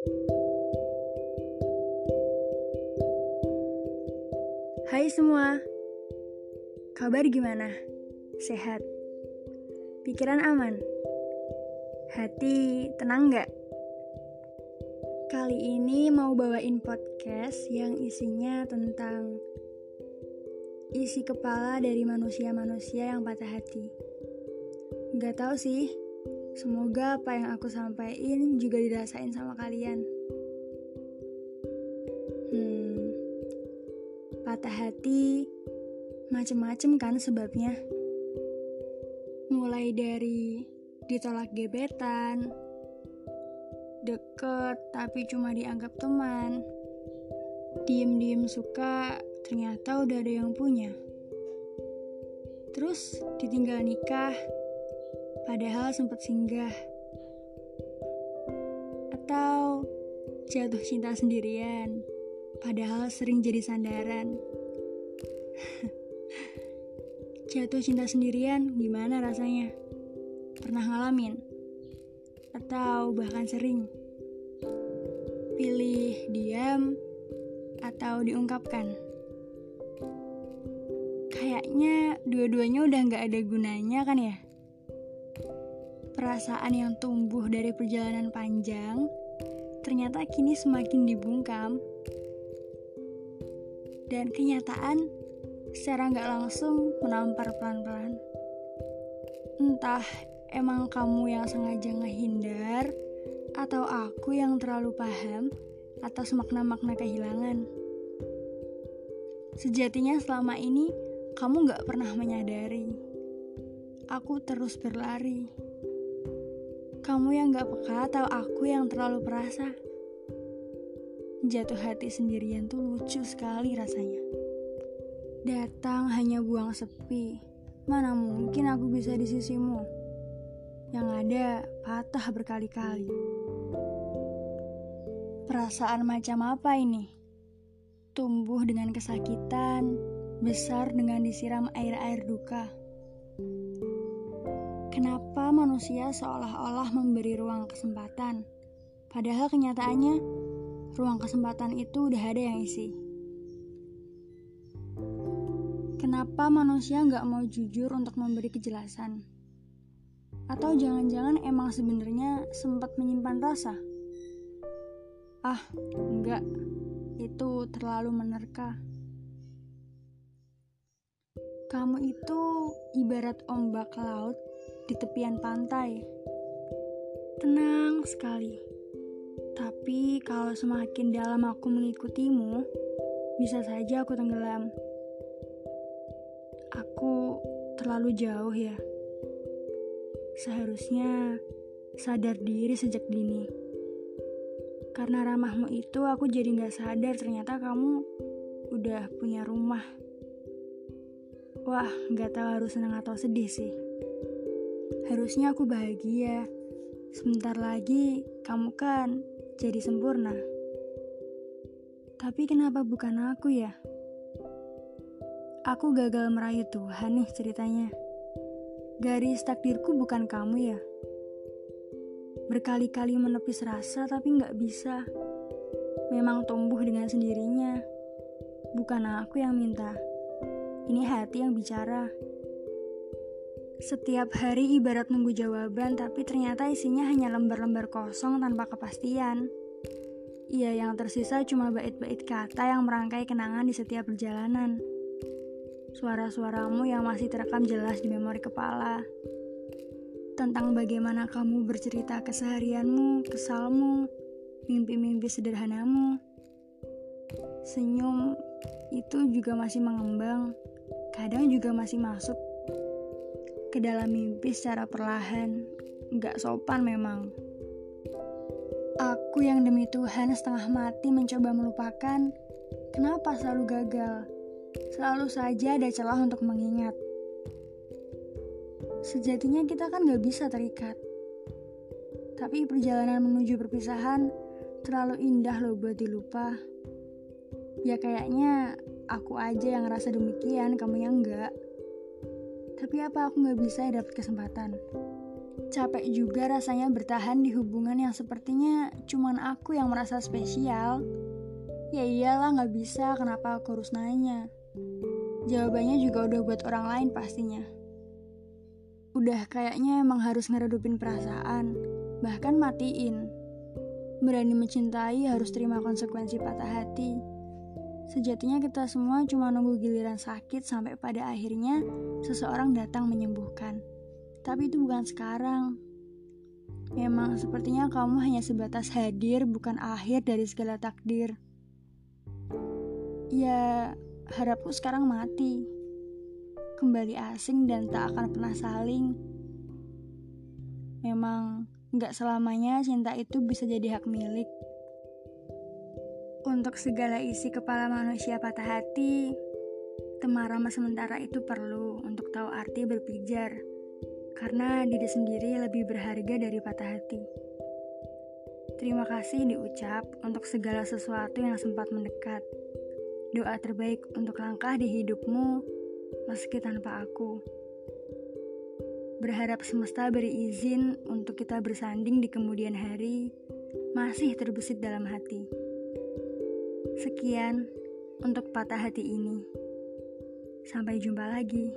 Hai semua, kabar gimana? Sehat? Pikiran aman? Hati tenang gak? Kali ini mau bawain podcast yang isinya tentang isi kepala dari manusia-manusia yang patah hati. Gak tahu sih, semoga apa yang aku sampaikan juga dirasain sama kalian. patah hati macem-macem kan sebabnya. Mulai dari ditolak gebetan, deket tapi cuma dianggap teman, diem-diem suka ternyata udah ada yang punya. Terus ditinggal nikah, padahal sempat singgah. Atau jatuh cinta sendirian, padahal sering jadi sandaran. Jatuh cinta sendirian gimana rasanya? Pernah ngalamin? Atau bahkan sering? Pilih diam atau diungkapkan? Kayaknya dua-duanya udah gak ada gunanya kan ya? Perasaan yang tumbuh dari perjalanan panjang ternyata kini semakin dibungkam dan kenyataan secara nggak langsung menampar pelan-pelan. Entah emang kamu yang sengaja ngehindar atau aku yang terlalu paham atas makna-makna kehilangan. Sejatinya selama ini kamu gak pernah menyadari. Aku terus berlari. Kamu yang gak peka atau aku yang terlalu perasa? Jatuh hati sendirian tuh lucu sekali rasanya. Datang hanya buang sepi. Mana mungkin aku bisa di sisimu? Yang ada patah berkali-kali. Perasaan macam apa ini? Tumbuh dengan kesakitan, besar dengan disiram air-air duka. Kenapa manusia seolah-olah memberi ruang kesempatan, padahal kenyataannya ruang kesempatan itu udah ada yang isi. Kenapa manusia nggak mau jujur untuk memberi kejelasan? Atau jangan-jangan emang sebenarnya sempat menyimpan rasa? Ah, enggak. Itu terlalu menerka. Kamu itu ibarat ombak laut di tepian pantai. Tenang sekali tapi kalau semakin dalam aku mengikutimu, bisa saja aku tenggelam. Aku terlalu jauh ya. Seharusnya sadar diri sejak dini. Karena ramahmu itu aku jadi gak sadar ternyata kamu udah punya rumah. Wah, gak tahu harus senang atau sedih sih. Harusnya aku bahagia. Sebentar lagi kamu kan jadi sempurna. Tapi kenapa bukan aku ya? Aku gagal merayu Tuhan nih ceritanya. Garis takdirku bukan kamu ya. Berkali-kali menepis rasa tapi nggak bisa. Memang tumbuh dengan sendirinya. Bukan aku yang minta. Ini hati yang bicara. Setiap hari ibarat nunggu jawaban, tapi ternyata isinya hanya lembar-lembar kosong tanpa kepastian. Iya, yang tersisa cuma bait-bait kata yang merangkai kenangan di setiap perjalanan. Suara-suaramu yang masih terekam jelas di memori kepala. Tentang bagaimana kamu bercerita keseharianmu, kesalmu, mimpi-mimpi sederhanamu. Senyum itu juga masih mengembang, kadang juga masih masuk ke dalam mimpi secara perlahan. Gak sopan memang. Aku yang demi Tuhan setengah mati mencoba melupakan, kenapa selalu gagal? Selalu saja ada celah untuk mengingat. Sejatinya kita kan gak bisa terikat. Tapi perjalanan menuju perpisahan terlalu indah loh buat dilupa. Ya kayaknya aku aja yang ngerasa demikian, kamu yang enggak. Tapi apa aku nggak bisa dapat kesempatan? Capek juga rasanya bertahan di hubungan yang sepertinya cuman aku yang merasa spesial. Ya iyalah gak bisa, kenapa aku harus nanya? Jawabannya juga udah buat orang lain pastinya. Udah kayaknya emang harus ngeredupin perasaan, bahkan matiin. Berani mencintai harus terima konsekuensi patah hati. Sejatinya kita semua cuma nunggu giliran sakit sampai pada akhirnya seseorang datang menyembuhkan. Tapi itu bukan sekarang. Memang sepertinya kamu hanya sebatas hadir, bukan akhir dari segala takdir. Ya, harapku sekarang mati. Kembali asing dan tak akan pernah saling. Memang gak selamanya cinta itu bisa jadi hak milik. Untuk segala isi kepala manusia patah hati, temarama sementara itu perlu untuk tahu arti berpijar karena diri sendiri lebih berharga dari patah hati. Terima kasih diucap untuk segala sesuatu yang sempat mendekat. Doa terbaik untuk langkah di hidupmu, meski tanpa aku. Berharap semesta beri izin untuk kita bersanding di kemudian hari, masih terbesit dalam hati. Sekian untuk patah hati ini. Sampai jumpa lagi.